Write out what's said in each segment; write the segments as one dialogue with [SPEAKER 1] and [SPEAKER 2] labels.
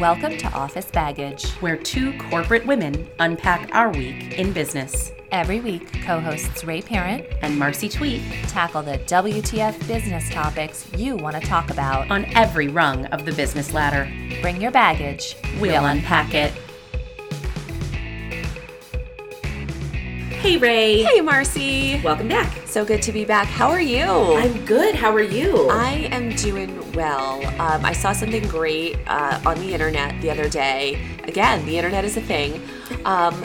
[SPEAKER 1] Welcome to Office Baggage.
[SPEAKER 2] where two corporate women unpack our week in business.
[SPEAKER 1] Every week, co hosts Ray Parent
[SPEAKER 2] And Marcy Tweet
[SPEAKER 1] tackle the WTF business topics you want to talk about.
[SPEAKER 2] on every rung of the business ladder.
[SPEAKER 1] Bring your baggage.
[SPEAKER 2] We'll unpack it. Hey, Ray.
[SPEAKER 3] Hey, Marcy.
[SPEAKER 2] Welcome back.
[SPEAKER 3] So good to be back. How are you?
[SPEAKER 2] I'm good. How are you?
[SPEAKER 3] I am doing well. Um, I saw something great uh, on the internet the other day. Again, the internet is a thing. Um,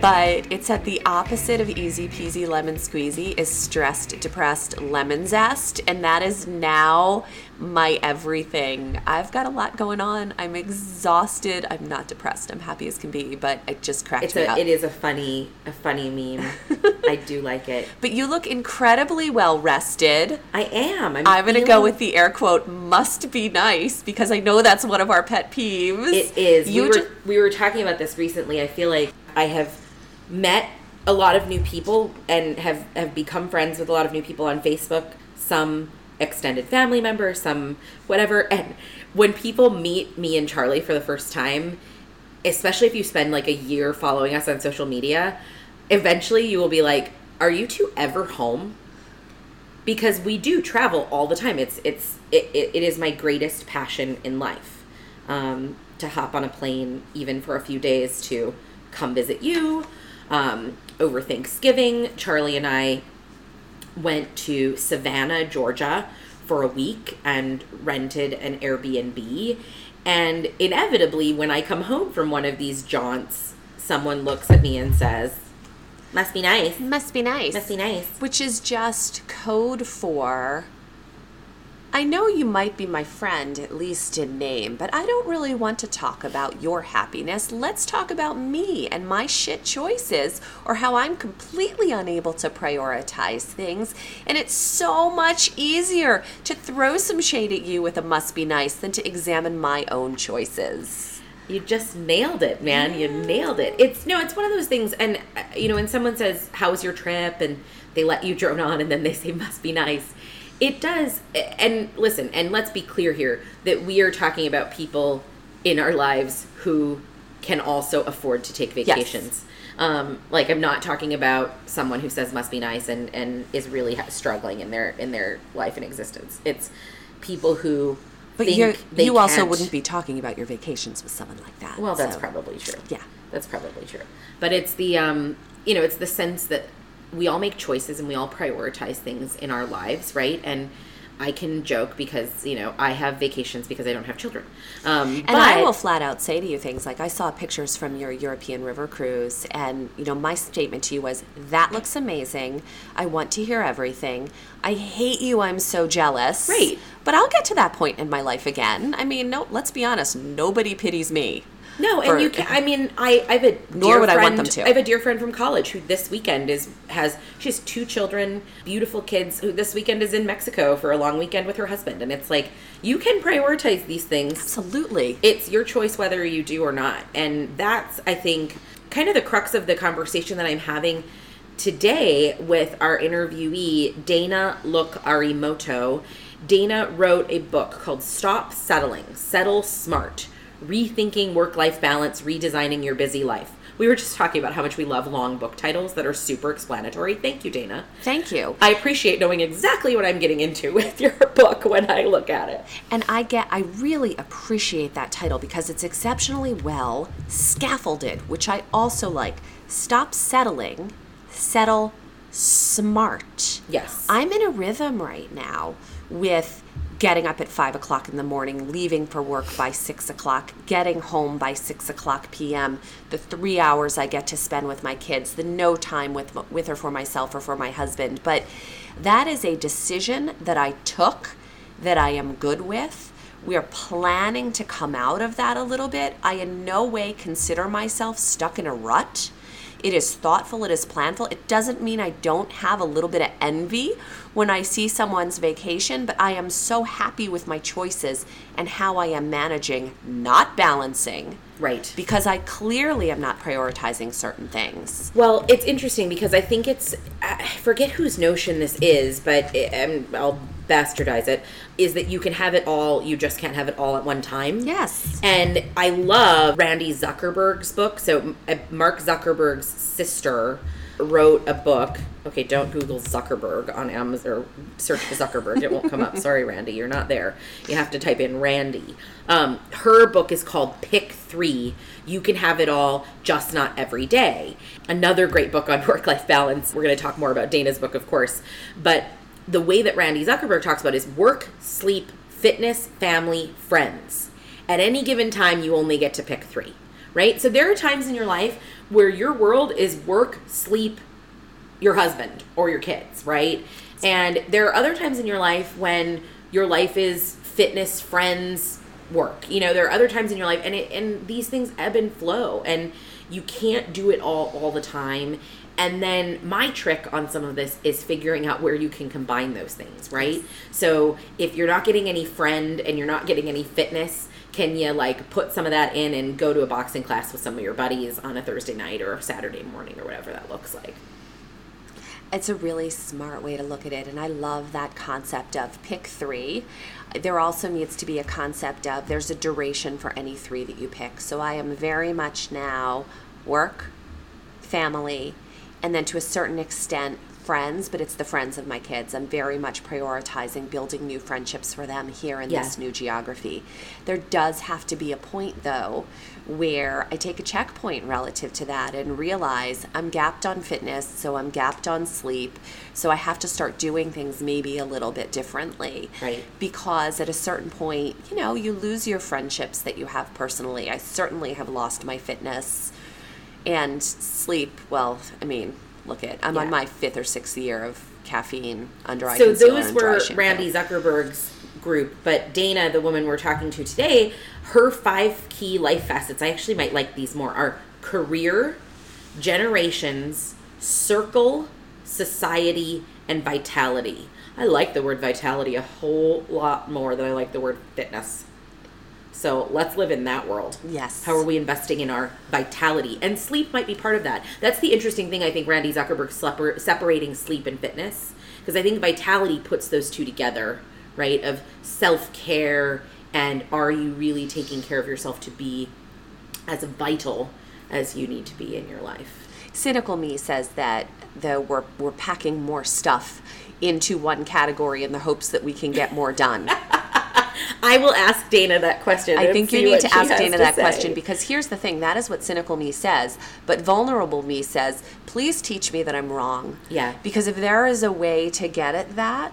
[SPEAKER 3] but it's at the opposite of easy peasy lemon squeezy is stressed, depressed lemon zest. And that is now my everything. I've got a lot going on. I'm exhausted. I'm not depressed. I'm happy as can be, but it just cracked
[SPEAKER 4] It's
[SPEAKER 3] me
[SPEAKER 4] a,
[SPEAKER 3] up.
[SPEAKER 4] it is a funny, a funny meme. I do like it.
[SPEAKER 3] But you look incredibly well rested.
[SPEAKER 4] I am. I'm,
[SPEAKER 3] I'm going to go with the air quote must be nice because I know that's one of our pet peeves.
[SPEAKER 4] It is.
[SPEAKER 3] You
[SPEAKER 4] we, were, we were talking about this recently. I feel like I have met a lot of new people and have, have become friends with a lot of new people on Facebook. Some extended family members, some whatever. And when people meet me and Charlie for the first time, especially if you spend like a year following us on social media, eventually you will be like, "Are you two ever home?" Because we do travel all the time. It's it's it, it, is my greatest passion in life. Um, to hop on a plane even for a few days to come visit you. Um, over Thanksgiving, Charlie and I went to Savannah, Georgia for a week and rented an Airbnb. And inevitably, when I come home from one of these jaunts, someone looks at me and says, Must be nice.
[SPEAKER 3] must be nice.
[SPEAKER 4] Must be nice.
[SPEAKER 3] Which is just code for I know you might be my friend, at least in name, but I don't really want to talk about your happiness. Let's talk about me and my shit choices or how I'm completely unable to prioritize things. And it's so much easier to throw some shade at you with a must be nice than to examine my own choices.
[SPEAKER 4] You just nailed it, man. You nailed it. It's no, it's one of those things. And uh, you know, when someone says, "How was your trip?" and they let you drone on, and then they say, "Must be nice." It does. And listen, and let's be clear here that we are talking about people in our lives who can also afford to take vacations. Um, like I'm not talking about someone who says "must be nice" and and is really ha- struggling in their in their life and existence. It's people who.
[SPEAKER 3] But you
[SPEAKER 4] they
[SPEAKER 3] you also
[SPEAKER 4] can't-
[SPEAKER 3] wouldn't be talking about your vacations with someone like that.
[SPEAKER 4] well, that's
[SPEAKER 3] so-
[SPEAKER 4] probably true.
[SPEAKER 3] Yeah.
[SPEAKER 4] That's probably true. But it's the um, you know, it's the sense that we all make choices and we all prioritize things in our lives, right? And I can joke because you know I have vacations because I don't have children. Um,
[SPEAKER 3] And I will flat out say to you things like I saw pictures from your European river cruise, and you know my statement to you was that looks amazing. I want to hear everything. I hate you. I'm so jealous.
[SPEAKER 4] Right.
[SPEAKER 3] But I'll get to that point in my life again. I mean, no. Let's be honest. Nobody pities me.
[SPEAKER 4] No, and
[SPEAKER 3] for-
[SPEAKER 4] you can. I mean, I, I have a
[SPEAKER 3] Nor
[SPEAKER 4] dear
[SPEAKER 3] would I want
[SPEAKER 4] friend-
[SPEAKER 3] them to.
[SPEAKER 4] I have a dear friend from college who this weekend is has she has two children, beautiful kids. Who this weekend is in Mexico for a long weekend with her husband, and it's like you can prioritize these things
[SPEAKER 3] Absolutely.
[SPEAKER 4] it's your choice whether you do or not. And that's, I think, kind of the crux of the conversation that I'm having today with our interviewee, Dana Look Arimoto. Dana wrote a book called Stop Settling, Settle Smart Rethinking Work Life Balance, Redesigning Your Busy Life. We were just talking about how much we love long book titles that are super explanatory. Thank you, Dana.
[SPEAKER 3] Thank you.
[SPEAKER 4] I appreciate knowing exactly what I'm getting into with your book when I look at it.
[SPEAKER 3] And I get, I really appreciate that title because it's exceptionally well scaffolded, which I also like. Stop settling, settle smart.
[SPEAKER 4] Yes.
[SPEAKER 3] I'm in a rhythm right now with getting up at five o'clock in the morning, leaving for work by six o'clock, getting home by six o'clock p.m., the three hours I get to spend with my kids, the no time with, with or for myself or for my husband. But that is a decision that I took that I am good with. We are planning to come out of that a little bit. I in no way consider myself stuck in a rut. It is thoughtful, it is planful. It doesn't mean I don't have a little bit of envy when I see someone's vacation, but I am so happy with my choices and how I am managing, not balancing
[SPEAKER 4] Right.
[SPEAKER 3] Because I clearly am not prioritizing certain things.
[SPEAKER 4] Well, it's interesting because I think it's I forget whose notion this is, but it, I'll bastardize it is that you can have it all, you just can't have it all at one time.
[SPEAKER 3] Yes.
[SPEAKER 4] And I love Randy Zuckerberg's book. So uh, Mark Zuckerberg's sister wrote a book. Okay, don't Google Zuckerberg on Amazon or search for Zuckerberg. It won't come up. Sorry, Randy, you're not there. You have to type in Randy. Um, her book is called Pick Three. You can have it all, just not every day. Another great book on work life balance. We're going to talk more about Dana's book, of course. But the way that Randy Zuckerberg talks about is work, sleep, fitness, family, friends. At any given time, you only get to pick three, right? So there are times in your life where your world is work, sleep, your husband, or your kids, right? And there are other times in your life when your life is fitness, friends, work. You know, there are other times in your life, and it, and these things ebb and flow, and you can't do it all all the time. And then my trick on some of this is figuring out where you can combine those things, right? So if you're not getting any friend and you're not getting any fitness, can you like put some of that in and go to a boxing class with some of your buddies on a Thursday night or a Saturday morning or whatever that looks like?
[SPEAKER 3] It's a really smart way to look at it, and I love that concept of pick three. There also needs to be a concept of there's a duration for any three that you pick. So I am very much now work, family, and then to a certain extent friends, but it's the friends of my kids. I'm very much prioritizing building new friendships for them here in
[SPEAKER 4] Yeah.
[SPEAKER 3] this new geography. There does have to be a point though where I take a checkpoint relative to that and realize I'm gapped on fitness, so I'm gapped on sleep, so I have to start doing things maybe a little bit differently.
[SPEAKER 4] Right.
[SPEAKER 3] Because at a certain point, you know, you lose your friendships that you have personally. I certainly have lost my fitness and sleep. Well, I mean, look at I'm
[SPEAKER 4] Yeah.
[SPEAKER 3] on my fifth or sixth year of caffeine under eye
[SPEAKER 4] so those were. Randy Zuckerberg's group, but Dana, the woman we're talking to today, her five key life facets, I actually might like these more, are career, generations, circle, society, and vitality. I like the word vitality a whole lot more than I like the word fitness. So let's live in that world.
[SPEAKER 3] Yes.
[SPEAKER 4] How are we investing in our vitality? And sleep might be part of that. That's the interesting thing, I think, Randy Zuckerberg separ- separating sleep and fitness. Because I think vitality puts those two together, right? Of self care and are you really taking care of yourself to be as vital as you need to be in your life?
[SPEAKER 3] Cynical me says that the we're we're packing more stuff into one category in the hopes that we can get more done.
[SPEAKER 4] I will ask Dana that question.
[SPEAKER 3] I think you need to ask Dana
[SPEAKER 4] to
[SPEAKER 3] that
[SPEAKER 4] say.
[SPEAKER 3] question because here's the thing that is what cynical me says. But vulnerable me says, please teach me that I'm wrong.
[SPEAKER 4] Yeah.
[SPEAKER 3] Because if there is a way to get at that,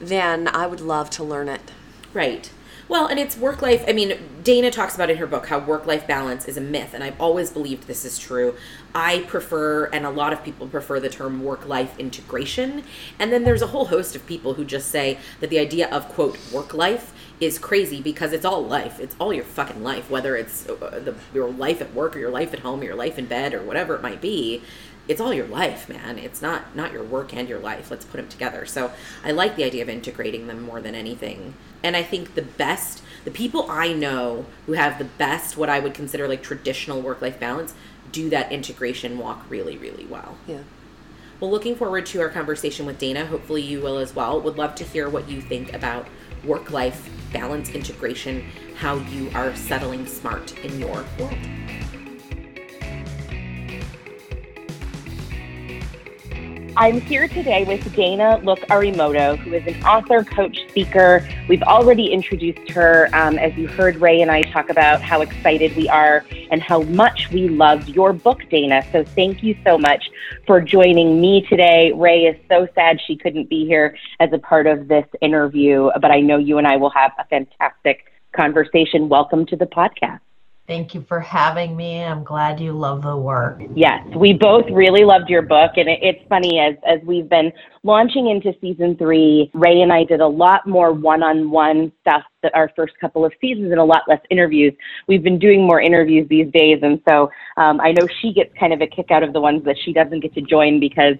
[SPEAKER 3] then I would love to learn it.
[SPEAKER 4] Right. Well, and it's work life. I mean, Dana talks about in her book how work life balance is a myth, and I've always believed this is true. I prefer, and a lot of people prefer the term work life integration. And then there's a whole host of people who just say that the idea of, quote, work life is crazy because it's all life. It's all your fucking life, whether it's uh, the, your life at work or your life at home or your life in bed or whatever it might be it's all your life man. It's not not your work and your life. Let's put them together. So i like the idea of integrating them more than anything. And i think the best the people i know who have the best what i would consider like traditional work life balance do that integration walk really really well.
[SPEAKER 3] Yeah.
[SPEAKER 4] well looking forward to our conversation with dana. Hopefully you will as well. Would love to hear what you think about work life balance integration how you are settling smart in your world
[SPEAKER 5] I'm here today with Dana Look-Arimoto, who is an author, coach, speaker. We've already introduced her, um, as you heard Ray and I talk about how excited we are and how much we loved your book, Dana. So thank you so much for joining me today. Ray is so sad she couldn't be here as a part of this interview, but I know you and I will have a fantastic conversation. Welcome to the podcast.
[SPEAKER 6] Thank you for having me. I'm glad you love the work.
[SPEAKER 5] Yes, we both really loved your book, and it, it's funny as as we've been launching into season three. Ray and I did a lot more one-on-one stuff that our first couple of seasons, and a lot less interviews. We've been doing more interviews these days, and so um, I know she gets kind of a kick out of the ones that she doesn't get to join because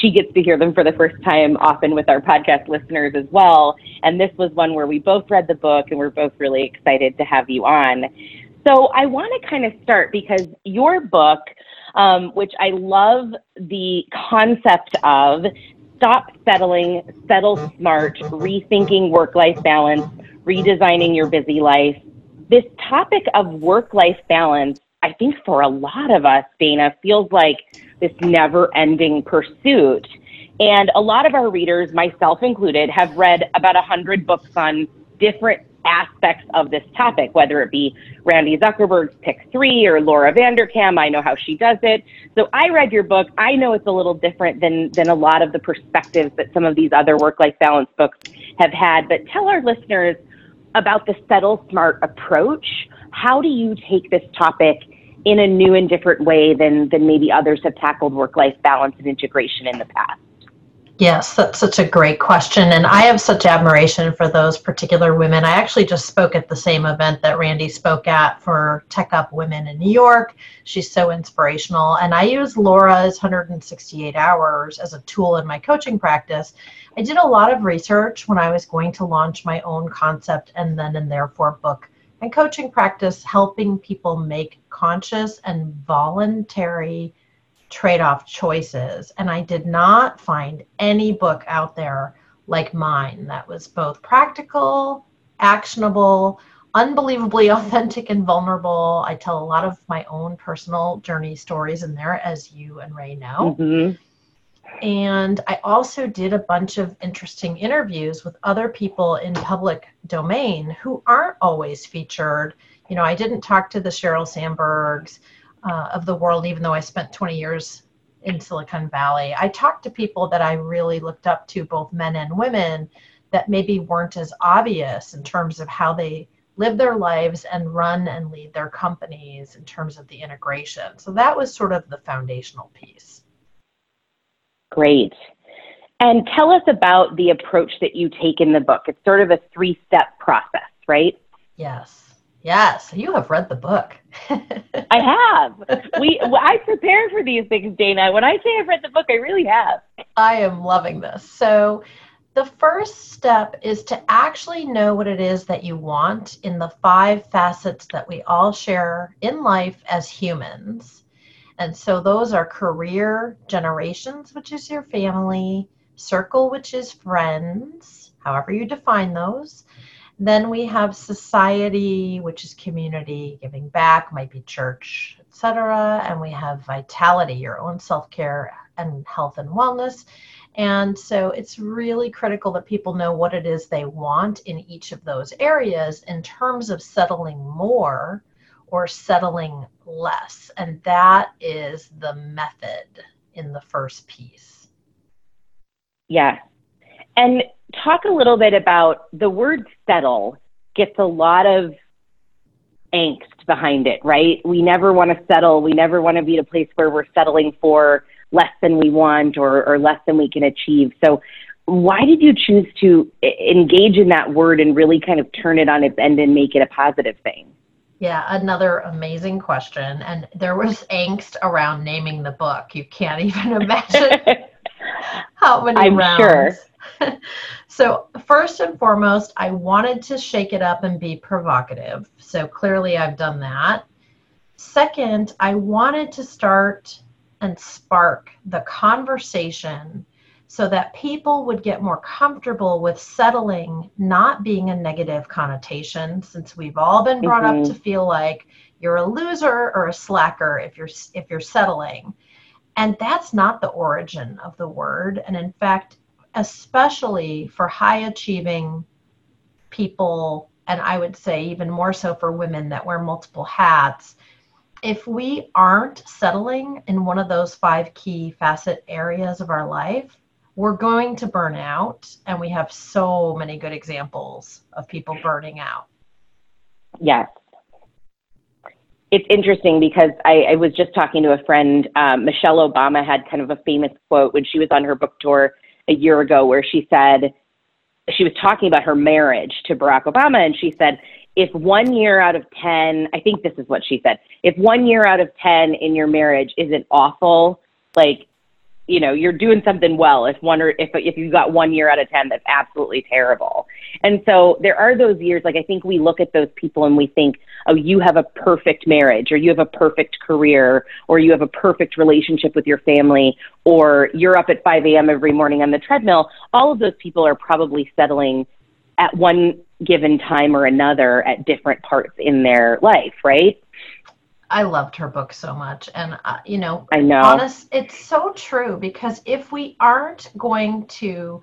[SPEAKER 5] she gets to hear them for the first time, often with our podcast listeners as well. And this was one where we both read the book, and we're both really excited to have you on. So I want to kind of start because your book, um, which I love the concept of stop settling, settle smart, rethinking work life balance, redesigning your busy life. This topic of work life balance, I think for a lot of us, Dana, feels like this never ending pursuit. And a lot of our readers, myself included, have read about 100 books on different aspects of this topic, whether it be Randy Zuckerberg's Pick Three or Laura Vanderkam. I know how she does it. So I read your book. I know it's a little different than than a lot of the perspectives that some of these other work-life balance books have had. But tell our listeners about the settle smart approach. How do you take this topic in a new and different way than than maybe others have tackled work-life balance and integration in the past?
[SPEAKER 6] Yes, that's such a great question. And I have such admiration for those particular women. I actually just spoke at the same event that Randy spoke at for Tech Up Women in New York. She's so inspirational. And I use Laura's 168 hours as a tool in my coaching practice. I did a lot of research when I was going to launch my own concept and then and therefore book and coaching practice, helping people make conscious and voluntary trade off choices. And I did not find any book out there like mine that was both practical, actionable, unbelievably authentic and vulnerable. I tell a lot of my own personal journey stories in there, as you and Ray know. Mm-hmm. And I also did a bunch of interesting interviews with other people in public domain who aren't always featured. You know, I didn't talk to the Sheryl Sandbergs uh, of the world, even though I spent 20 years in Silicon Valley. I talked to people that I really looked up to, both men and women, that maybe weren't as obvious in terms of how they live their lives and run and lead their companies in terms of the integration. So that was sort of the foundational piece.
[SPEAKER 5] Great. And tell us about the approach that you take in the book. It's sort of a three step process, right?
[SPEAKER 6] Yes. Yes, you have read the book.
[SPEAKER 5] I have. We I prepare for these things, Dana. When I say I've read the book, I really have.
[SPEAKER 6] I am loving this. So, the first step is to actually know what it is that you want in the five facets that we all share in life as humans. And so those are career, generations, which is your family, circle, which is friends, however you define those then we have society, which is community, giving back, might be church, etc. And we have vitality, your own self-care and health and wellness. And so it's really critical that people know what it is they want in each of those areas in terms of settling more or settling less. And that is the method in the first piece.
[SPEAKER 5] Yeah. And talk a little bit about the word settle gets a lot of angst behind it, right? We never want to settle. We never want to be at a place where we're settling for less than we want or, or less than we can achieve. So, why did you choose to engage in that word and really kind of turn it on its end and make it a positive thing?
[SPEAKER 6] Yeah, another amazing question. And there was angst around naming the book. You can't even imagine how many I'm rounds. Sure so, first and foremost, I wanted to shake it up and be provocative. So, clearly, I've done that. Second, I wanted to start and spark the conversation so that people would get more comfortable with settling not being a negative connotation since we've all been brought mm-hmm. up to feel like you're a loser or a slacker if you're if you're settling and that's not the origin of the word and in fact especially for high achieving people, and I would say even more so for women that wear multiple hats, if we aren't settling in one of those five key facet areas of our life, we're going to burn out. And we have so many good examples of people burning out.
[SPEAKER 5] Yes. It's interesting because I, I was just talking to a friend. Um, Michelle Obama had kind of a famous quote when she was on her book tour a year ago where she said she was talking about her marriage to Barack Obama and she said if one year out of 10 I think this is what she said if one year out of 10 in your marriage isn't awful like you know you're doing something well if one or if if you got one year out of 10 that's absolutely terrible. And so there are those years like i think we look at those people and we think oh you have a perfect marriage or you have a perfect career or you have a perfect relationship with your family or you're up at 5 a.m every morning on the treadmill. All of those people are probably settling at one given time or another at different parts in their life right
[SPEAKER 6] I loved her book so much. And, uh, you know,
[SPEAKER 5] I know.
[SPEAKER 6] honest, it's so true because if we aren't going to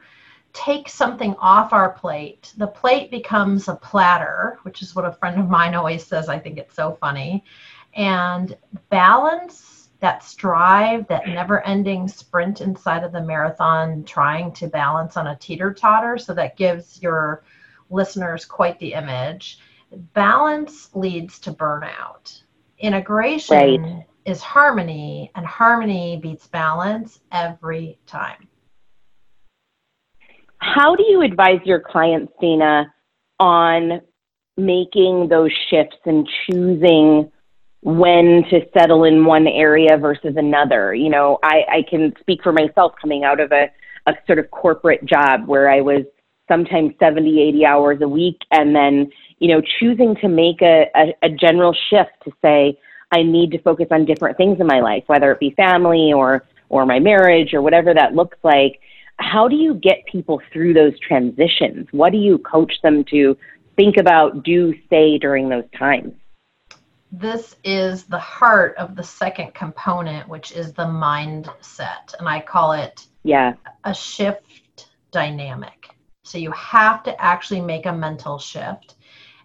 [SPEAKER 6] take something off our plate, the plate becomes a platter, which is what a friend of mine always says. I think it's so funny. And balance, that strive, that never ending sprint inside of the marathon, trying to balance on a teeter totter. So that gives your listeners quite the image. Balance leads to burnout Integration right. is harmony, and harmony beats balance every time.
[SPEAKER 5] How do you advise your clients, Dana, on making those shifts and choosing when to settle in one area versus another? You know, I, I can speak for myself coming out of a, a sort of corporate job where I was sometimes 70, 80 hours a week and then you know, choosing to make a, a, a general shift to say, I need to focus on different things in my life, whether it be family or or my marriage or whatever that looks like. How do you get people through those transitions? What do you coach them to think about, do, say during those times?
[SPEAKER 6] This is the heart of the second component, which is the mindset. And I call it
[SPEAKER 5] yeah.
[SPEAKER 6] a shift dynamic. So you have to actually make a mental shift.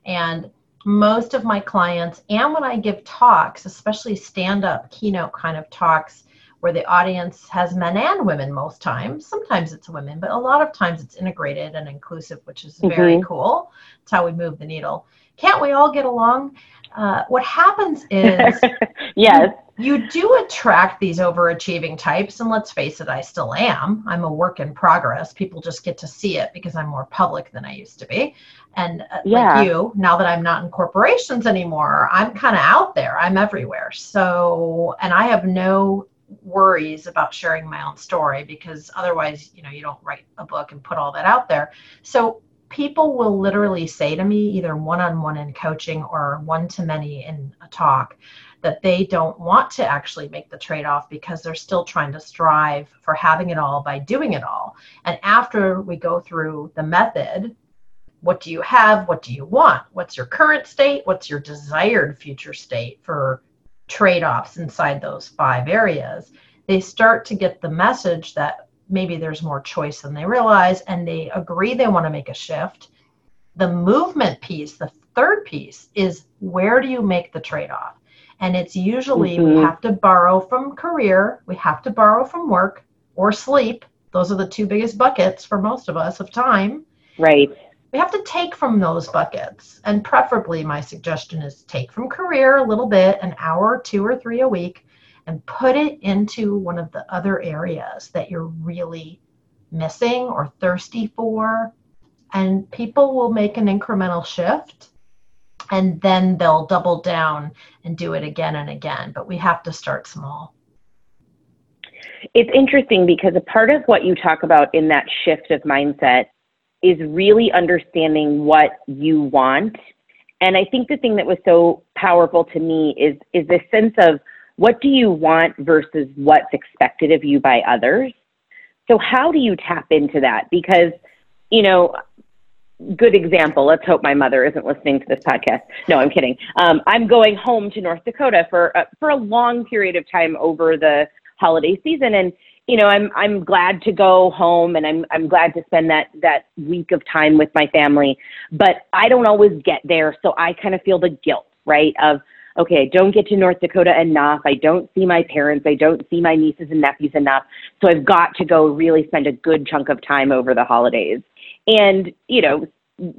[SPEAKER 6] And most of my clients, and when I give talks, especially stand up keynote kind of talks, where the audience has men and women most times. Sometimes it's women, but a lot of times it's integrated and inclusive, which is very mm-hmm. cool. It's how we move the needle. Can't we all get along? Uh, what happens is
[SPEAKER 5] yes.
[SPEAKER 6] you do attract these overachieving types and let's face it i still am. I'm a work in progress. People just get to see it because i'm more public than i used to be. And uh, yeah. like you now that i'm not in corporations anymore i'm kind of out there. I'm everywhere. So and i have no worries about sharing my own story because otherwise you know you don't write a book and put all that out there. So people will literally say to me either one-on-one in coaching or one-to-many in a talk that they don't want to actually make the trade off because they're still trying to strive for having it all by doing it all. And after we go through the method, what do you have? What do you want? What's your current state? What's your desired future state for trade offs inside those five areas? They start to get the message that maybe there's more choice than they realize and they agree they want to make a shift. The movement piece, the third piece, is where do you make the trade off? And it's usually mm-hmm. we have to borrow from career, we have to borrow from work or sleep. Those are the two biggest buckets for most of us of time.
[SPEAKER 5] Right.
[SPEAKER 6] We have to take from those buckets. And preferably, my suggestion is take from career a little bit, an hour, two or three a week, and put it into one of the other areas that you're really missing or thirsty for. And people will make an incremental shift and then they'll double down and do it again and again. But we have to start small.
[SPEAKER 5] It's interesting because a part of what you talk about in that shift of mindset is really understanding what you want. And I think the thing that was so powerful to me is is this sense of what do you want versus what's expected of you by others. So how do you tap into that? Because you know, good example. Let's hope my mother isn't listening to this podcast. No, I'm kidding. Um, I'm going home to North Dakota for uh, for a long period of time over the holiday season, and you know, I'm I'm glad to go home, and I'm I'm glad to spend that that week of time with my family. But I don't always get there, so I kind of feel the guilt, right? Of okay, I don't get to North Dakota enough. I don't see my parents. I don't see my nieces and nephews enough. So I've got to go really spend a good chunk of time over the holidays. And, you know,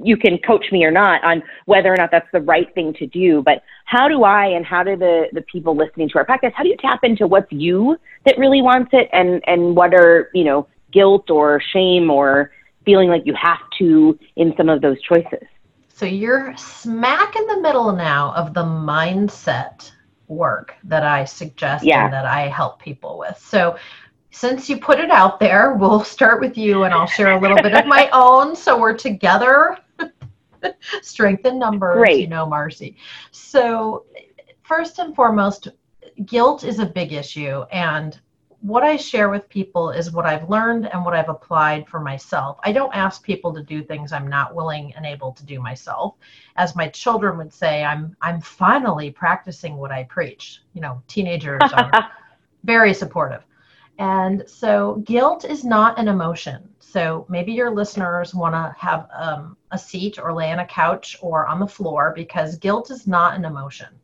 [SPEAKER 5] you can coach me or not on whether or not that's the right thing to do. But how do I and how do the, the people listening to our podcast, how do you tap into what's you that really wants it and, and what are, you know, guilt or shame or feeling like you have to in some of those choices?
[SPEAKER 6] So you're smack in the middle now of the mindset work that I suggest yeah. and that I help people with. So since you put it out there, we'll start with you and I'll share a little bit of my own so we're together. Strength in numbers,
[SPEAKER 5] Great.
[SPEAKER 6] you know, Marcy. So, first and foremost, guilt is a big issue. And what I share with people is what I've learned and what I've applied for myself. I don't ask people to do things I'm not willing and able to do myself. As my children would say, I'm I'm finally practicing what I preach. You know, teenagers are very supportive. And so guilt is not an emotion. So maybe your listeners want to have um, a seat or lay on a couch or on the floor because guilt is not an emotion.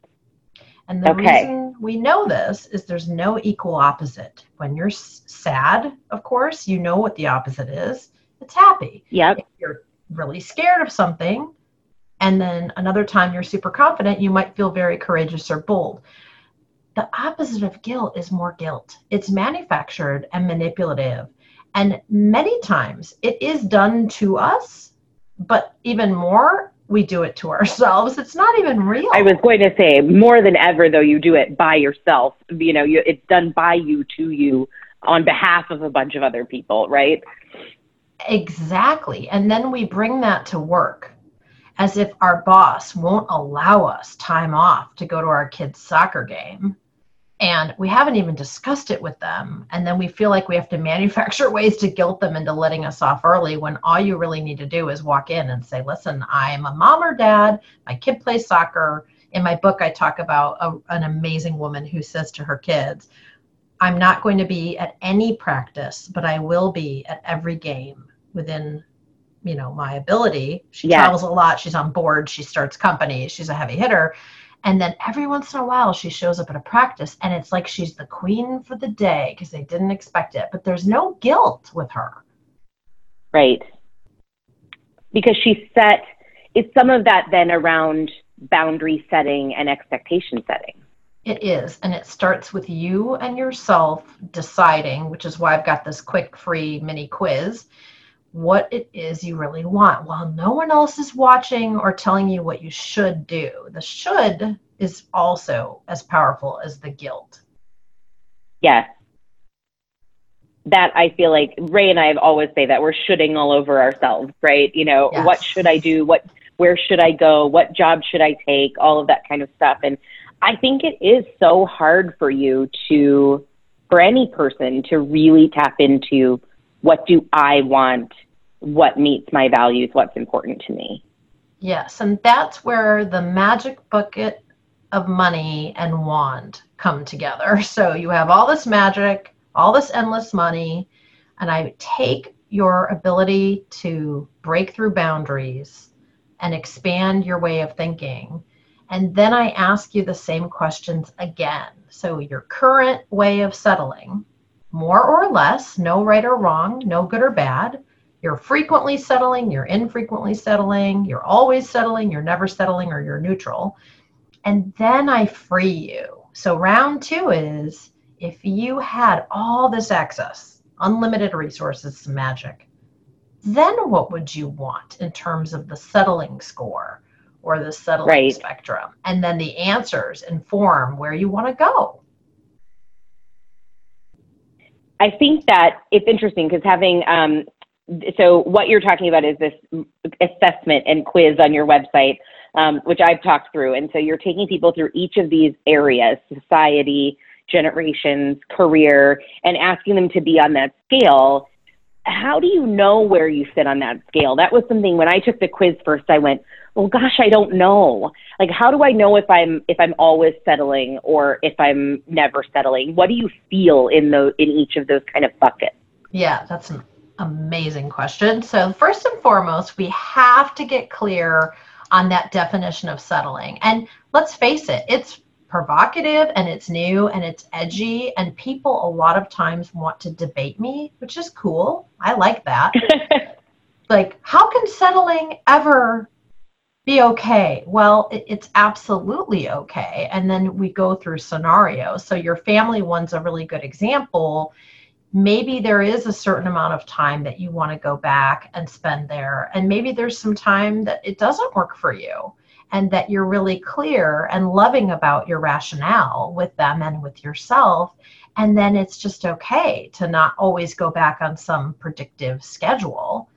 [SPEAKER 6] And the
[SPEAKER 5] Okay.
[SPEAKER 6] reason we know this is there's no equal opposite. When you're sad, of course, you know what the opposite is. It's happy.
[SPEAKER 5] Yep.
[SPEAKER 6] If you're really scared of something, and then another time you're super confident, you might feel very courageous or bold. The opposite of guilt is more guilt. It's manufactured and manipulative. And many times it is done to us, but even more, we do it to ourselves. It's not even real.
[SPEAKER 5] I was going to say more than ever though you do it by yourself. You know, you, it's done by you to you on behalf of a bunch of other people, right?
[SPEAKER 6] Exactly. And then we bring that to work as if our boss won't allow us time off to go to our kids' soccer game. And we haven't even discussed it with them. And then we feel like we have to manufacture ways to guilt them into letting us off early when all you really need to do is walk in and say, listen, I'm a mom or dad. My kid plays soccer. In my book, I talk about a, an amazing woman who says to her kids, I'm not going to be at any practice, but I will be at every game within you know my ability she
[SPEAKER 5] Yes.
[SPEAKER 6] travels a lot she's on board she starts companies she's a heavy hitter and then every once in a while she shows up at a practice and it's like she's the queen for the day because they didn't expect it but there's no guilt with her
[SPEAKER 5] Right. Because she set, it's some of that then around boundary setting and expectation setting.
[SPEAKER 6] It is. And it starts with you and yourself deciding, which is why I've got this quick free mini quiz, what it is you really want while no one else is watching or telling you what you should do. The should is also as powerful as the guilt.
[SPEAKER 5] Yes. That I feel like Ray and I have always say that we're shooting all over ourselves, right? You know,
[SPEAKER 6] Yes.
[SPEAKER 5] what should I do? What, where should I go? What job should I take? All of that kind of stuff. And I think it is so hard for you to, for any person to really tap into what do I want? What meets my values? What's important to me?
[SPEAKER 6] Yes. And that's where the magic bucket of money and wand come together. So you have all this magic, all this endless money, and I take your ability to break through boundaries and expand your way of thinking. And then I ask you the same questions again. So, your current way of settling, more or less, no right or wrong, no good or bad. You're frequently settling, you're infrequently settling, you're always settling, you're never settling, or you're neutral. And then I free you. So, round two is if you had all this access, unlimited resources, magic, then what would you want in terms of the settling score or the settling
[SPEAKER 5] Right.
[SPEAKER 6] spectrum? And then the answers inform where you want to go.
[SPEAKER 5] I think that it's interesting because having um, so what you're talking about is this assessment and quiz on your website, um, which I've talked through, and so you're taking people through each of these areas: society, generations, career, and asking them to be on that scale. How do you know where you sit on that scale? That was something when I took the quiz first. I went, well, gosh, I don't know. Like, how do I know if I'm if I'm always settling or if I'm never settling? What do you feel in those in each of those kind of buckets?
[SPEAKER 6] Yeah, that's an amazing question. So, first and foremost, we have to get clear on that definition of settling. And let's face it, it's provocative and it's new and it's edgy. And people a lot of times want to debate me, which is cool. I like that. like, how can settling ever be okay? Well, it, it's absolutely okay. And then we go through scenarios. So, your family one's a really good example maybe there is a certain amount of time that you want to go back and spend there and maybe there's some time that it doesn't work for you and that you're really clear and loving about your rationale with them and with yourself. And then it's just okay to not always go back on some predictive schedule.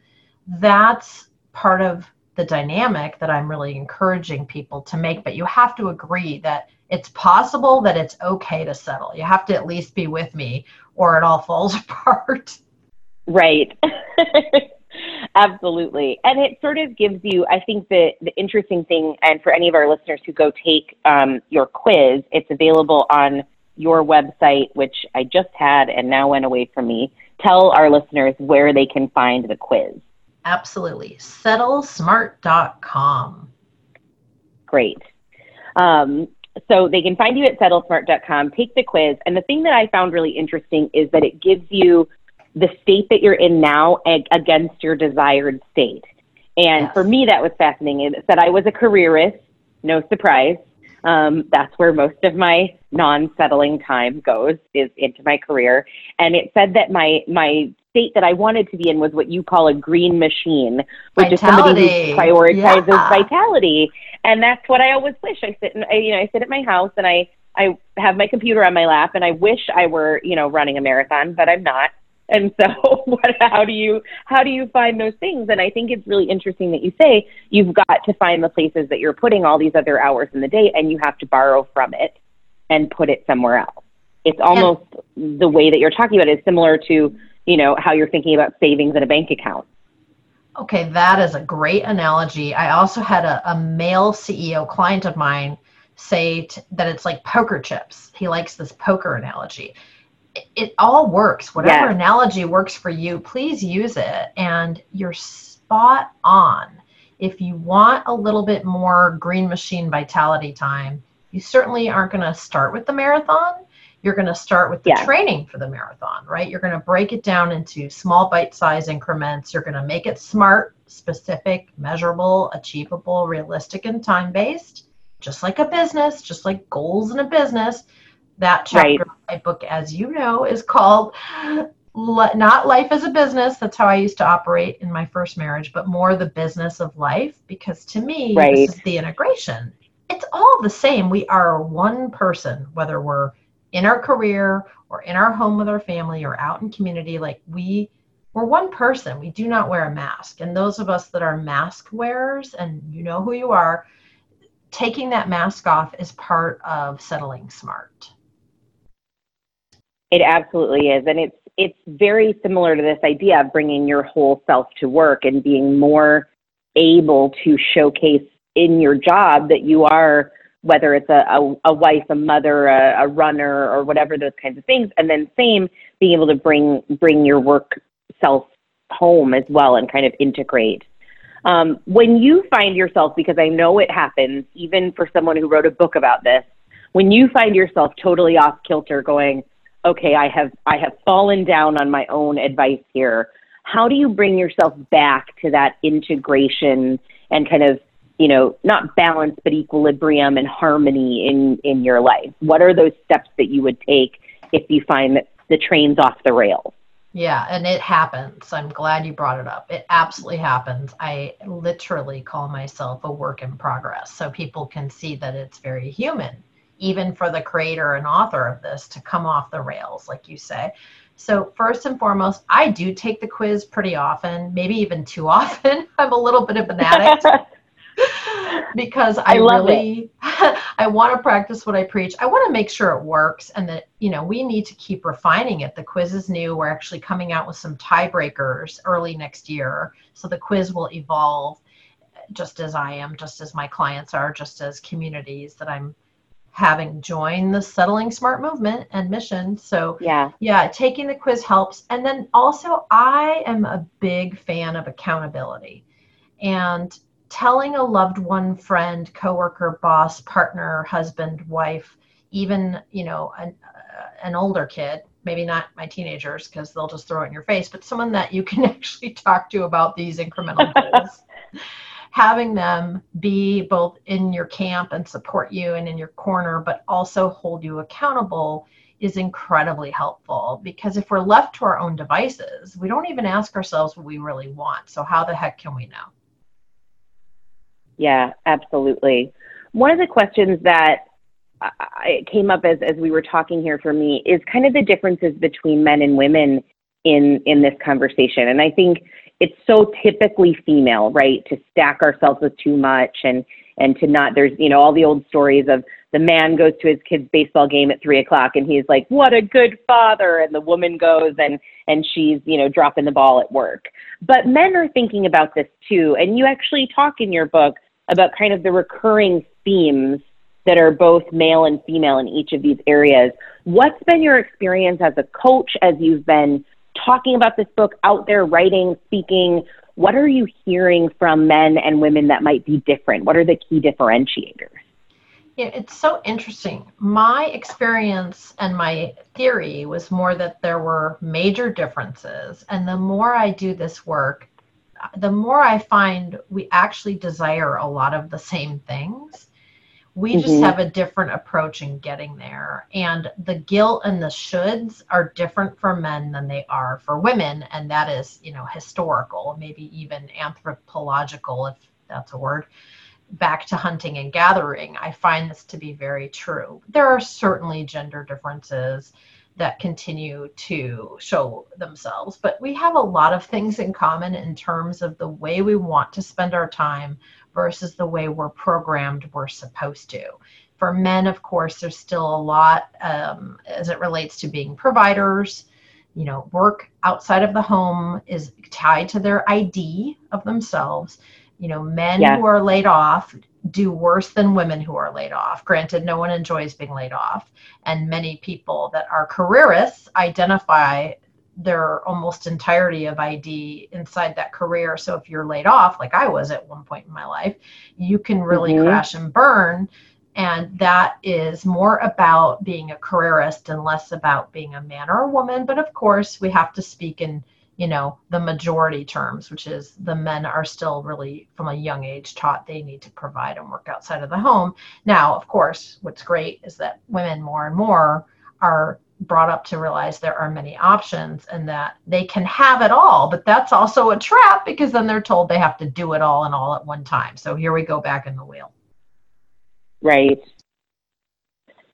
[SPEAKER 6] That's part of the dynamic that I'm really encouraging people to make. But you have to agree that it's possible that it's okay to settle. You have to at least be with me or it all falls apart.
[SPEAKER 5] Right. Absolutely. And it sort of gives you, I think, the, the interesting thing, and for any of our listeners who go take um, your quiz, it's available on your website, which I just had and now went away from me. Tell our listeners where they can find the quiz.
[SPEAKER 6] Absolutely. Settlesmart.com.
[SPEAKER 5] Great. Um, so they can find you at settlesmart.com, take the quiz. And the thing that I found really interesting is that it gives you the state that you're in now against your desired state. And yes. for me, that was fascinating. It said I was a careerist, no surprise. Um, that's where most of my non-settling time goes is into my career. And it said that my my state that I wanted to be in was what you call a green machine, which vitality. is somebody who prioritizes yeah. vitality. And that's what I always wish. I sit, in, I, you know, I sit at my house and I I have my computer on my lap, and I wish I were, you know, running a marathon, but I'm not. And so, what, how do you how do you find those things? And I think it's really interesting that you say you've got to find the places that you're putting all these other hours in the day, and you have to borrow from it and put it somewhere else. It's almost yeah. the way that you're talking about it is similar to you know how you're thinking about savings in a bank account.
[SPEAKER 6] Okay, that is a great analogy. I also had a, a male CEO client of mine say t- that it's like poker chips. He likes this poker analogy it all works. Whatever yes. analogy works for you, please use it. And you're spot on. If you want a little bit more green machine vitality time, you certainly aren't going to start with the marathon. You're going to start with the yes. training for the marathon, right? You're going to break it down into small bite size increments. You're going to make it smart, specific, measurable, achievable, realistic, and time based, just like a business, just like goals in a business that chapter right. of my book, as you know, is called not life as a business. That's how I used to operate in my first marriage, but more the business of life. Because to me, right. this is the integration. It's all the same. We are one person, whether we're in our career or in our home with our family or out in community. Like we, we're one person. We do not wear a mask. And those of us that are mask wearers, and you know who you are, taking that mask off is part of settling smart.
[SPEAKER 5] It absolutely is, and it's it's very similar to this idea of bringing your whole self to work and being more able to showcase in your job that you are whether it's a, a, a wife, a mother, a, a runner, or whatever those kinds of things, and then same being able to bring bring your work self home as well and kind of integrate. Um, when you find yourself, because I know it happens, even for someone who wrote a book about this, when you find yourself totally off kilter, going, okay, I have I have fallen down on my own advice here. How do you bring yourself back to that integration and kind of, you know, not balance but equilibrium and harmony in in your life? What are those steps that you would take if you find that the train's off the rails?
[SPEAKER 6] Yeah, and it happens. I'm glad you brought it up. It absolutely happens. I literally call myself a work in progress so people can see that it's very human even for the creator and author of this to come off the rails, like you say. So, first and foremost, I do take the quiz pretty often, maybe even too often. I'm a little bit of an addict. because I, I really I want to practice what I preach. I want to make sure it works and that you know we need to keep refining it. The quiz is new. We're actually coming out with some tiebreakers early next year. So the quiz will evolve just as I am, just as my clients are, just as communities that I'm having joined the settling smart movement and mission so yeah yeah taking the quiz helps and then also i am a big fan of accountability and telling a loved one friend coworker boss partner husband wife even you know an, uh, an older kid maybe not my teenagers because they'll just throw it in your face but someone that you can actually talk to about these incremental goals having them be both in your camp and support you and in your corner, but also hold you accountable is incredibly helpful because if we're left to our own devices, we don't even ask ourselves what we really want. So, how the heck can we know?
[SPEAKER 5] Yeah, absolutely. One of the questions that I, came up as, as we were talking here for me is kind of the differences between men and women in in this conversation. And I think it's so typically female, right, to stack ourselves with too much and and to not there's you know all the old stories of the man goes to his kid's baseball game at three o'clock and he's like what a good father and the woman goes and and she's you know dropping the ball at work but men are thinking about this too and you actually talk in your book about kind of the recurring themes that are both male and female in each of these areas what's been your experience as a coach as you've been talking about this book out there writing speaking what are you hearing from men and women that might be different? What are the key differentiators?
[SPEAKER 6] Yeah, it's so interesting. My experience and my theory was more that there were major differences. And the more I do this work, the more I find we actually desire a lot of the same things. We just mm-hmm. have a different approach in getting there. And the guilt and the shoulds are different for men than they are for women. And that is, you know, historical, maybe even anthropological, if that's a word, back to hunting and gathering. I find this to be very true. There are certainly gender differences that continue to show themselves. But we have a lot of things in common in terms of the way we want to spend our time, versus the way we're programmed we're supposed to. For men, of course, there's still a lot um, as it relates to being providers. You know, work outside of the home is tied to their ID of themselves. You know, men yeah. who are laid off do worse than women who are laid off. Granted, no one enjoys being laid off. And many people that are careerists identify their almost entirety of ID inside that career. So if you're laid off, like I was at one point in my life, you can really mm-hmm. crash and burn. And that is more about being a careerist and less about being a man or a woman. But of course, we have to speak in, you know, the majority terms, which is the men are still really from a young age taught they need to provide and work outside of the home. Now, of course, what's great is that women more and more are brought up to realize there are many options and that they can have it all but that's also a trap because then they're told they have to do it all and all at one time. So here we go back in the wheel.
[SPEAKER 5] Right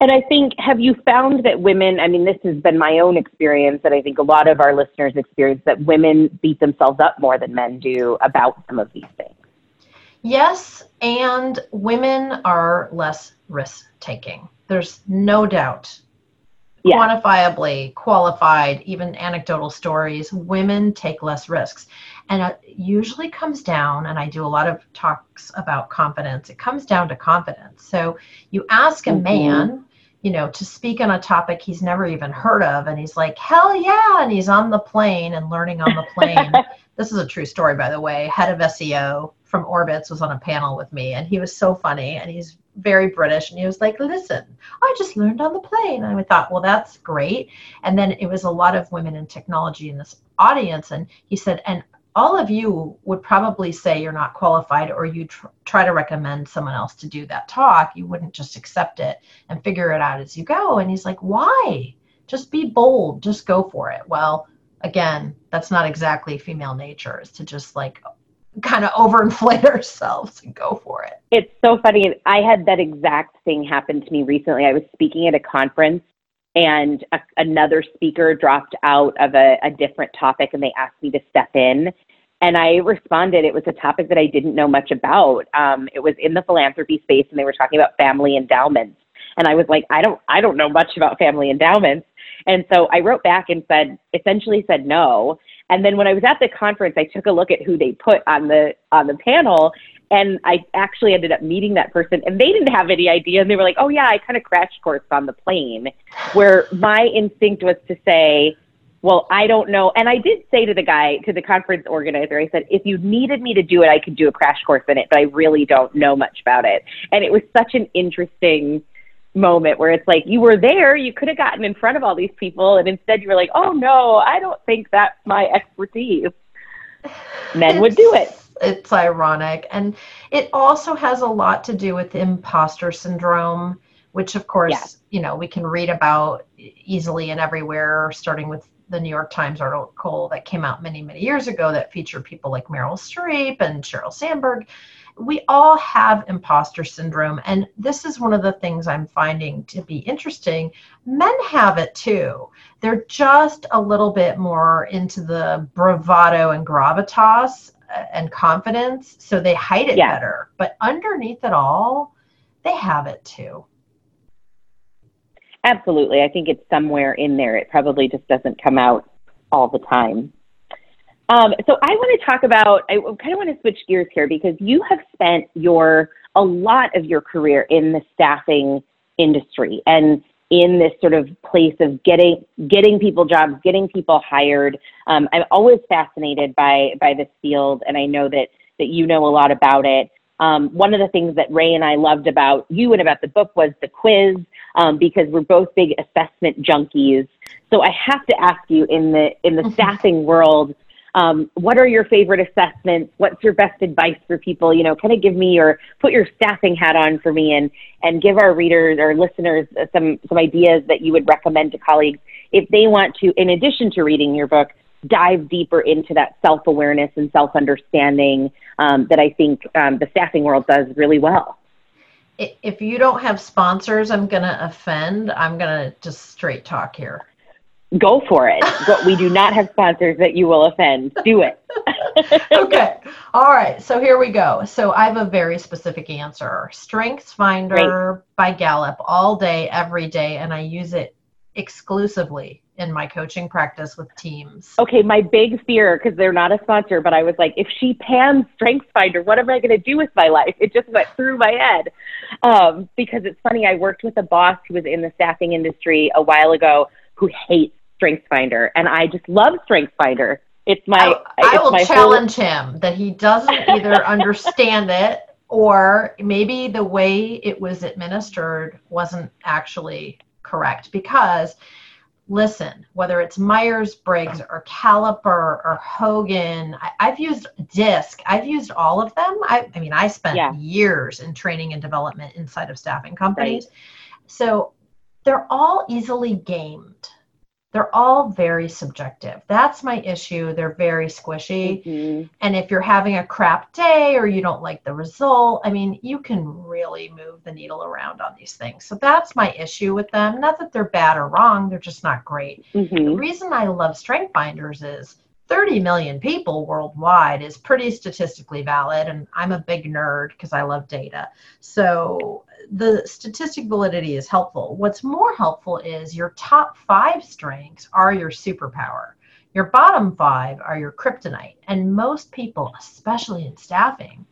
[SPEAKER 5] and i think have you found that women i mean this has been my own experience and i think a lot of our listeners experience that women beat themselves up more than men do about some of these things
[SPEAKER 6] yes and women are less risk taking there's no doubt yeah. quantifiably qualified, even anecdotal stories, women take less risks. And it usually comes down, and I do a lot of talks about confidence, it comes down to confidence. So you ask a mm-hmm. man, you know, to speak on a topic he's never even heard of, and he's like, hell yeah. And he's on the plane and learning on the plane. this is a true story, by the way. Head of SEO from Orbitz was on a panel with me, and he was so funny, and he's very British, and he was like, "Listen, I just learned on the plane." And I thought, "Well, that's great." And then it was a lot of women in technology in this audience, and he said, "And all of you would probably say you're not qualified, or you tr- try to recommend someone else to do that talk. You wouldn't just accept it and figure it out as you go." And he's like, "Why? Just be bold. Just go for it." Well, again, that's not exactly female nature. Is to just like kind of overinflate ourselves and go for it.
[SPEAKER 5] It's so funny. I had that exact thing happen to me recently. I was speaking at a conference and a, another speaker dropped out of a, a different topic and they asked me to step in. And I responded, it was a topic that I didn't know much about. Um, it was in the philanthropy space and they were talking about family endowments. And I was like, I don't, I don't know much about family endowments. And so I wrote back and said, essentially said no. And then when I was at the conference, I took a look at who they put on the on the panel, and I actually ended up meeting that person, and they didn't have any idea, and they were like, "Oh yeah, I kind of crash course on the plane," where my instinct was to say, "Well, I don't know." And I did say to the guy, to the conference organizer, I said, "If you needed me to do it, I could do a crash course in it, but I really don't know much about it." And it was such an interesting moment where it's like you were there, you could have gotten in front of all these people, and instead you were like, oh no, I don't think that's my expertise. Men would do it.
[SPEAKER 6] It's ironic. And it also has a lot to do with imposter syndrome, which, of course, yeah. you know, we can read about easily and everywhere, starting with the New York Times article that came out many, many years ago that featured people like Meryl Streep and Sheryl Sandberg we all have imposter syndrome. And this is one of the things I'm finding to be interesting. Men have it too. They're just a little bit more into the bravado and gravitas uh, and confidence. So they hide it
[SPEAKER 5] Yeah.
[SPEAKER 6] better. But underneath it all, they have it too.
[SPEAKER 5] Absolutely. I think it's somewhere in there. It probably just doesn't come out all the time. Um, so I want to talk about, I kind of want to switch gears here because you have spent your, a lot of your career in the staffing industry and in this sort of place of getting, getting people jobs, getting people hired. Um, I'm always fascinated by, by this field and I know that, that you know a lot about it. Um, one of the things that Ray and I loved about you and about the book was the quiz um, because we're both big assessment junkies. So I have to ask you in the in the
[SPEAKER 6] Mhm.
[SPEAKER 5] staffing world, um, what are your favorite assessments? What's your best advice for people? You know, kind of give me your put your staffing hat on for me and and give our readers or listeners uh, some some ideas that you would recommend to colleagues if they want to, in addition to reading your book, dive deeper into that self awareness and self understanding um, that I think um, the staffing world does really well.
[SPEAKER 6] If you don't have sponsors, I'm going to offend. I'm going to just straight talk here.
[SPEAKER 5] Go for it. but we do not have sponsors that you will offend. Do it.
[SPEAKER 6] okay. All right. So here we go. So I have a very specific answer. Strengths Finder by Gallup all day, every day, and I use it exclusively in my coaching practice with teams.
[SPEAKER 5] Okay, my big fear, because they're not a sponsor, but I was like, if she pans Strengths Finder, what am I going to do with my life? It just went through my head. Um, because it's funny, I worked with a boss who was in the staffing industry a while ago who hates StrengthsFinder, and I just love Strength Finder. It's my,
[SPEAKER 6] I, I
[SPEAKER 5] it's
[SPEAKER 6] will
[SPEAKER 5] my whole-
[SPEAKER 6] challenge him that he doesn't either understand it or maybe the way it was administered wasn't actually correct. Because listen whether it's myers-briggs or caliper or hogan I, i've used disc. I've used all of them. I, I mean i spent
[SPEAKER 5] Yeah.
[SPEAKER 6] years in training and development inside of staffing companies. So they're all easily gamed they're all very subjective that's my issue they're very squishy
[SPEAKER 5] Mhm.
[SPEAKER 6] and if you're having a crap day or you don't like the result, I mean, you can really move the needle around on these things. So that's my issue with them. Not that they're bad or wrong, they're just not great. The
[SPEAKER 5] Mhm.
[SPEAKER 6] reason I love StrengthsFinders is 30 million people worldwide is pretty statistically valid. And I'm a big nerd because I love data. So the statistic validity is helpful. What's more helpful is your top five strengths are your superpower. Your bottom five are your kryptonite. And most people, especially in staffing,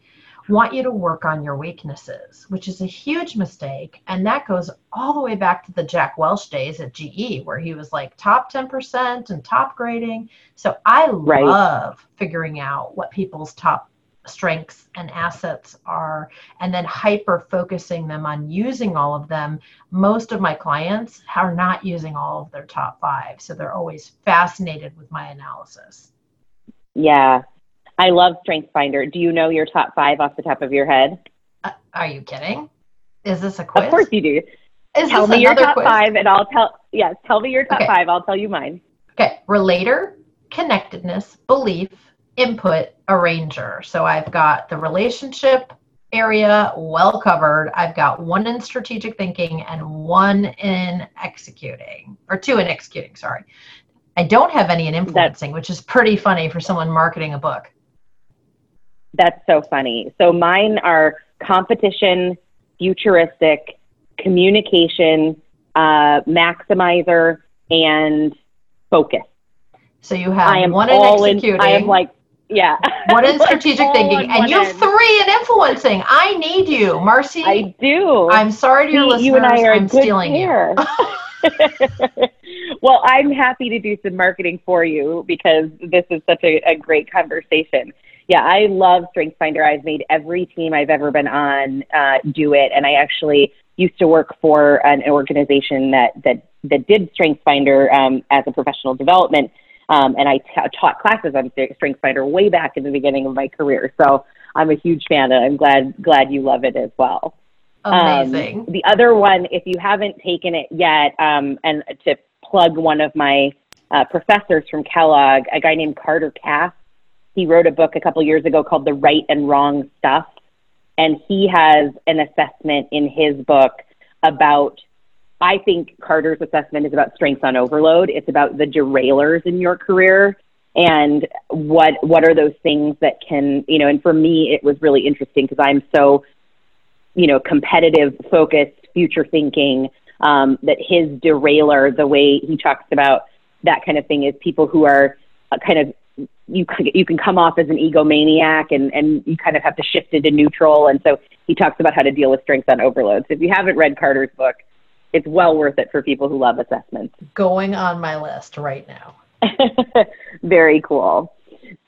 [SPEAKER 6] want you to work on your weaknesses, which is a huge mistake. And that goes all the way back to the Jack Welch days at GE, where he was like top 10% and top grading. So I
[SPEAKER 5] Right.
[SPEAKER 6] love figuring out what people's top strengths and assets are and then hyper focusing them on using all of them most of my clients are not using all of their top five so they're always fascinated with my analysis
[SPEAKER 5] Yeah. I love StrengthsFinder. Do you know your top five off the top of your head?
[SPEAKER 6] Uh, are you kidding is this a quiz
[SPEAKER 5] Of course you do.
[SPEAKER 6] is
[SPEAKER 5] Tell me your top
[SPEAKER 6] quiz?
[SPEAKER 5] five, and I'll tell. Yes, tell me your top
[SPEAKER 6] Okay.
[SPEAKER 5] five. I'll tell you mine.
[SPEAKER 6] Okay, relator, connectedness, belief, input, arranger. So I've got the relationship area well covered. I've got one in strategic thinking and one in executing, or two in executing, sorry. I don't have any in influencing, which is pretty funny for someone marketing a book.
[SPEAKER 5] That's so funny. So mine are competition, futuristic, communication, uh, maximizer, and focus.
[SPEAKER 6] So you have
[SPEAKER 5] I am
[SPEAKER 6] one in
[SPEAKER 5] all
[SPEAKER 6] executing,
[SPEAKER 5] in. I am like, yeah.
[SPEAKER 6] one in strategic thinking, and you have three in influencing. I need you, Marcy.
[SPEAKER 5] I do.
[SPEAKER 6] I'm sorry to your
[SPEAKER 5] See,
[SPEAKER 6] listeners.
[SPEAKER 5] you and I are
[SPEAKER 6] I'm stealing you.
[SPEAKER 5] well, I'm happy to do some marketing for you because this is such a, a great conversation. Yeah, I love StrengthsFinder. I've made every team I've ever been on uh, do it, and I actually used to work for an organization that that that did StrengthsFinder um, as a professional development, um, and I taught classes on StrengthsFinder way back in the beginning of my career. So I'm a huge fan, and I'm glad glad you love it as well. Um,
[SPEAKER 6] Amazing.
[SPEAKER 5] the other one, if you haven't taken it yet, um, and to plug one of my uh, professors from Kellogg, a guy named Carter Cast, he wrote a book a couple years ago called The Right and Wrong Stuff. And he has an assessment in his book about, I think Carter's assessment is about strengths on overload. It's about the derailers in your career and what what are those things that can you know and for me it was really interesting because i'm so you know competitive focused future thinking um, that his derailer the way he talks about that kind of thing is people who are uh, kind of you you can come off as an egomaniac and and you kind of have to shift into neutral. And so he talks about how to deal with strengths on overload. So if you haven't read carter's book it's well worth it for people who love assessments.
[SPEAKER 6] Going on my list right now.
[SPEAKER 5] Very cool.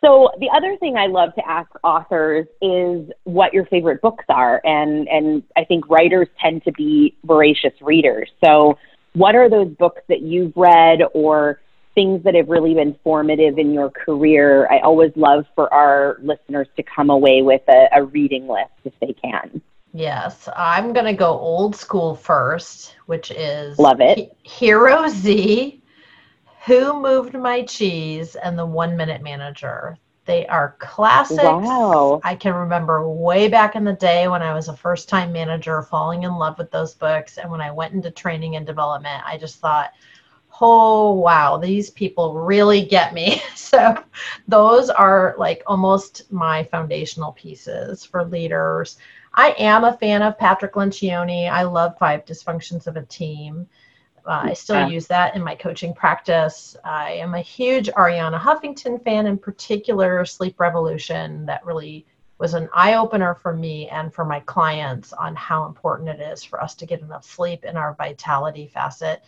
[SPEAKER 5] So the other thing I love to ask authors is what your favorite books are, and and I think writers tend to be voracious readers. So, what are those books that you've read or things that have really been formative in your career. I always love for our listeners to come away with a, a reading list if they can.
[SPEAKER 6] Yes, I'm going to go old school first, which is
[SPEAKER 5] Love it.
[SPEAKER 6] Hero Z, Who Moved My Cheese, and The One Minute Manager. They are classics.
[SPEAKER 5] Wow.
[SPEAKER 6] I can remember way back in the day when I was a first time manager falling in love with those books. And when I went into training and development, I just thought, oh wow. These people really get me. So those are like almost my foundational pieces for leaders. I am a fan of patrick lencioni. I love five dysfunctions of a team. Uh, i still
[SPEAKER 5] Yeah.
[SPEAKER 6] use that in my coaching practice. I am a huge arianna huffington fan in particular sleep revolution. That really was an eye opener for me and for my clients on how important it is for us to get enough sleep in our vitality facet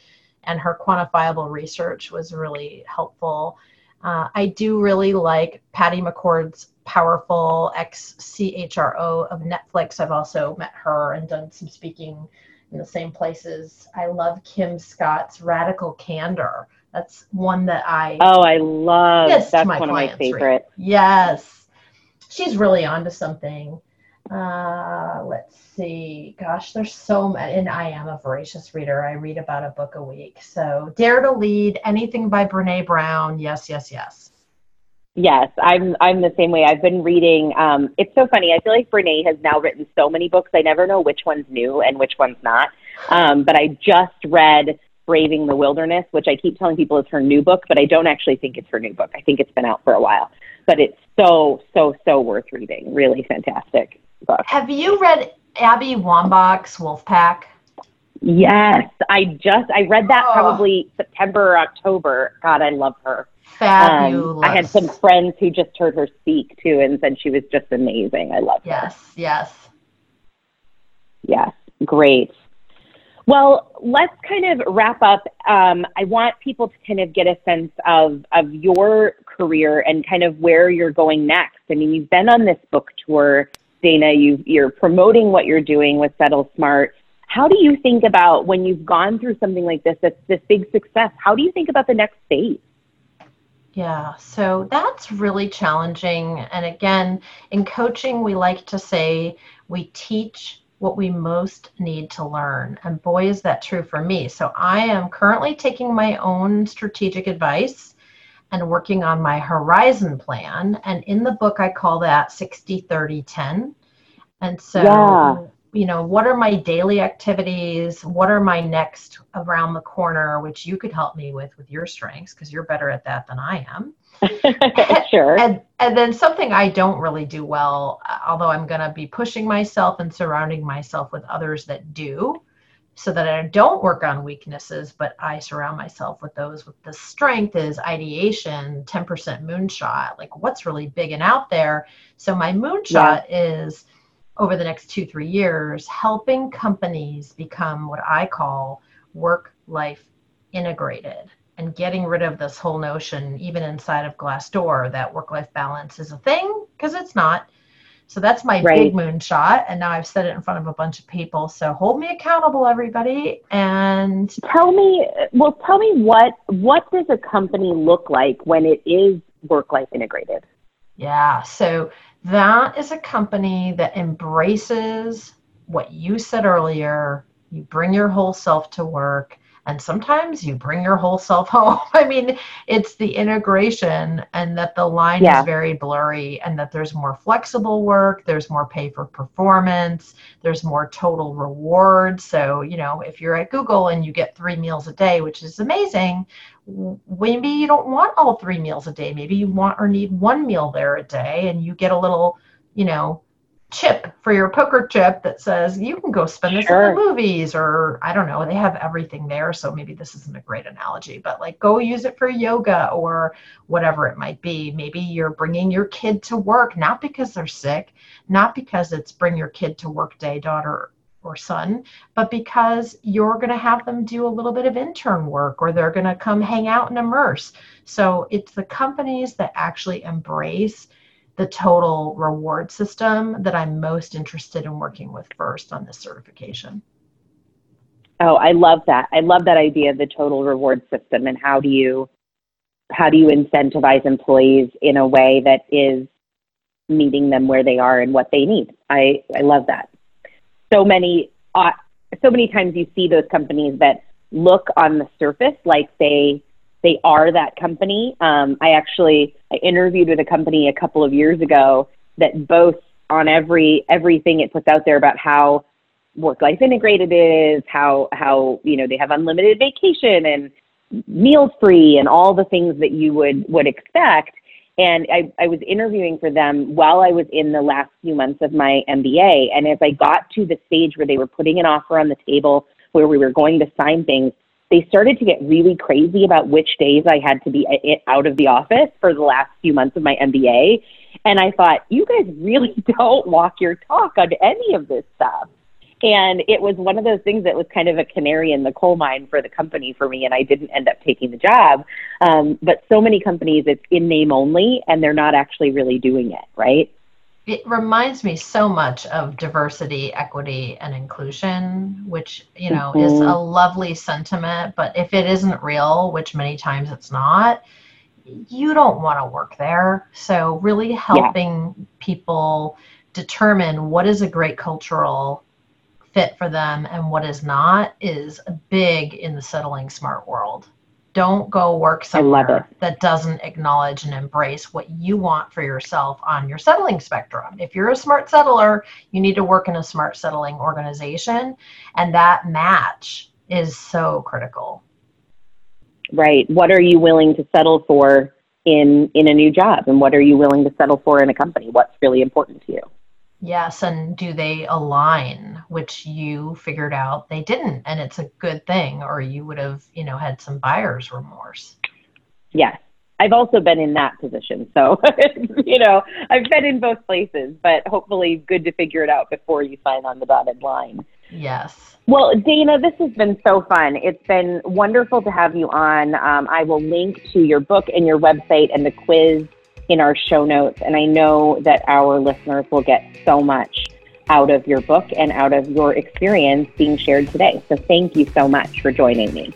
[SPEAKER 6] and her quantifiable research was really helpful. Uh, I do really like Patty McCord's powerful ex CHRO of Netflix. I've also met her and done some speaking in the same places. I love Kim Scott's Radical Candor. That's one that I
[SPEAKER 5] Oh, I love that's one of my favorite.
[SPEAKER 6] Yes. She's really onto something. Uh, let's see. Gosh, there's so many. And I am a voracious reader. I read about a book a week. So, Dare to Lead, anything by Brene Brown. Yes, yes, yes.
[SPEAKER 5] Yes, I'm I'm the same way. I've been reading. Um, it's so funny. I feel like Brene has now written so many books. I never know which one's new and which one's not. Um, but I just read Braving the Wilderness, which I keep telling people is her new book, but I don't actually think it's her new book. I think it's been out for a while. But it's so so so worth reading. Really fantastic book.
[SPEAKER 6] Have you read Abby Wambach's Wolfpack?
[SPEAKER 5] Yes, I just I read that
[SPEAKER 6] Oh.
[SPEAKER 5] probably September or October. God, I love her.
[SPEAKER 6] Fabulous.
[SPEAKER 5] Um, I had some friends who just heard her speak too and said she was just amazing. I love her.
[SPEAKER 6] Yes, yes.
[SPEAKER 5] Yes, great. Well, let's kind of wrap up. Um, I want people to kind of get a sense of, of your career and kind of where you're going next. I mean, you've been on this book tour, Dana. You, you're promoting what you're doing with Settle Smart. How do you think about when you've gone through something like this, that's this big success? How do you think about the next phase?
[SPEAKER 6] Yeah, so that's really challenging. And again, in coaching, we like to say we teach what we most need to learn. And boy, is that true for me. So I am currently taking my own strategic advice and working on my horizon plan. And in the book, I call that 60 30 10. And so,
[SPEAKER 5] Yeah.
[SPEAKER 6] you know, what are my daily activities? What are my next around the corner, which you could help me with with your strengths because you're better at that than I am.
[SPEAKER 5] sure.
[SPEAKER 6] And and then something I don't really do well, although I'm going to be pushing myself and surrounding myself with others that do, so that I don't work on weaknesses, but I surround myself with those with the strength is ideation, 10% moonshot, like what's really big and out there. So my moonshot is over the next two, three years, helping companies become what I call work life integrated and getting rid of this whole notion, even inside of Glassdoor, that work life balance is a thing because it's not. So that's my
[SPEAKER 5] Right.
[SPEAKER 6] big moonshot. And now I've said it in front of a bunch of people. So hold me accountable, everybody. And
[SPEAKER 5] tell me well tell me what what does a company look like when it is work life integrated
[SPEAKER 6] yeah, so that is a company that embraces what you said earlier. You bring your whole self to work and sometimes you bring your whole self home. I mean, it's the integration and that the line
[SPEAKER 5] Yeah.
[SPEAKER 6] is very blurry and that there's more flexible work, there's more pay for performance, there's more total reward. So, you know, if you're at Google and you get three meals a day, which is amazing, maybe you don't want all three meals a day. Maybe you want or need one meal there a day and you get a little, you know, chip for your poker chip that says you can go spend this
[SPEAKER 5] Sure.
[SPEAKER 6] at the movies or I don't know, they have everything there. So maybe this isn't a great analogy, but like go use it for yoga or whatever it might be. Maybe you're bringing your kid to work, not because they're sick, not because it's bring your kid to work day, daughter or son, but because you're going to have them do a little bit of intern work or they're going to come hang out and immerse. So it's the companies that actually embrace the total reward system that I'm most interested in working with first on this certification.
[SPEAKER 5] Oh, I love that. I love that idea of the total reward system and how do you how do you incentivize employees in a way that is meeting them where they are and what they need. I I love that. So many uh, so many times you see those companies that look on the surface like they they are that company. Um, I actually I interviewed with a company a couple of years ago that boasts on every everything it puts out there about how work life integrated is, how how you know they have unlimited vacation and meals free and all the things that you would would expect. And I, I was interviewing for them while I was in the last few months of my MBA. And as I got to the stage where they were putting an offer on the table, where we were going to sign things, they started to get really crazy about which days I had to be out of the office for the last few months of my MBA. And I thought, you guys really don't walk your talk on any of this stuff. And it was one of those things that was kind of a canary in the coal mine for the company for me, and I didn't end up taking the job. Um, but so many companies, it's in name only, and they're not actually really doing it, right?
[SPEAKER 6] It reminds me so much of diversity, equity, and inclusion, which, you know, is mm-hmm. a lovely sentiment, but if it isn't real, which many times it's not, you don't want to work there. So, really helping people determine what is a great cultural fit for them and what is not is big in the settling smart world. Don't go work somewhere that doesn't acknowledge and embrace what you want for yourself on your settling spectrum. If you're a smart settler, you need to work in a smart settling organization, and that match is so critical.
[SPEAKER 5] Right. What are you willing to settle for in in a new job, and what are you willing to settle for in a company? What's really important to you?
[SPEAKER 6] Yes, and do they align, which you figured out they didn't, and it's a good thing, or you would have, you know, had some buyer's remorse.
[SPEAKER 5] Yes. I've also been in that position. So, you know, I've been in both places, but hopefully good to figure it out before you sign on the dotted line.
[SPEAKER 6] Yes.
[SPEAKER 5] Well, Dana, this has been so fun. It's been wonderful to have you on. Um, I will link to your book and your website and the quiz in our show notes. And I know that our listeners will get so much out of your book and out of your experience being shared today. So thank you so much for joining me.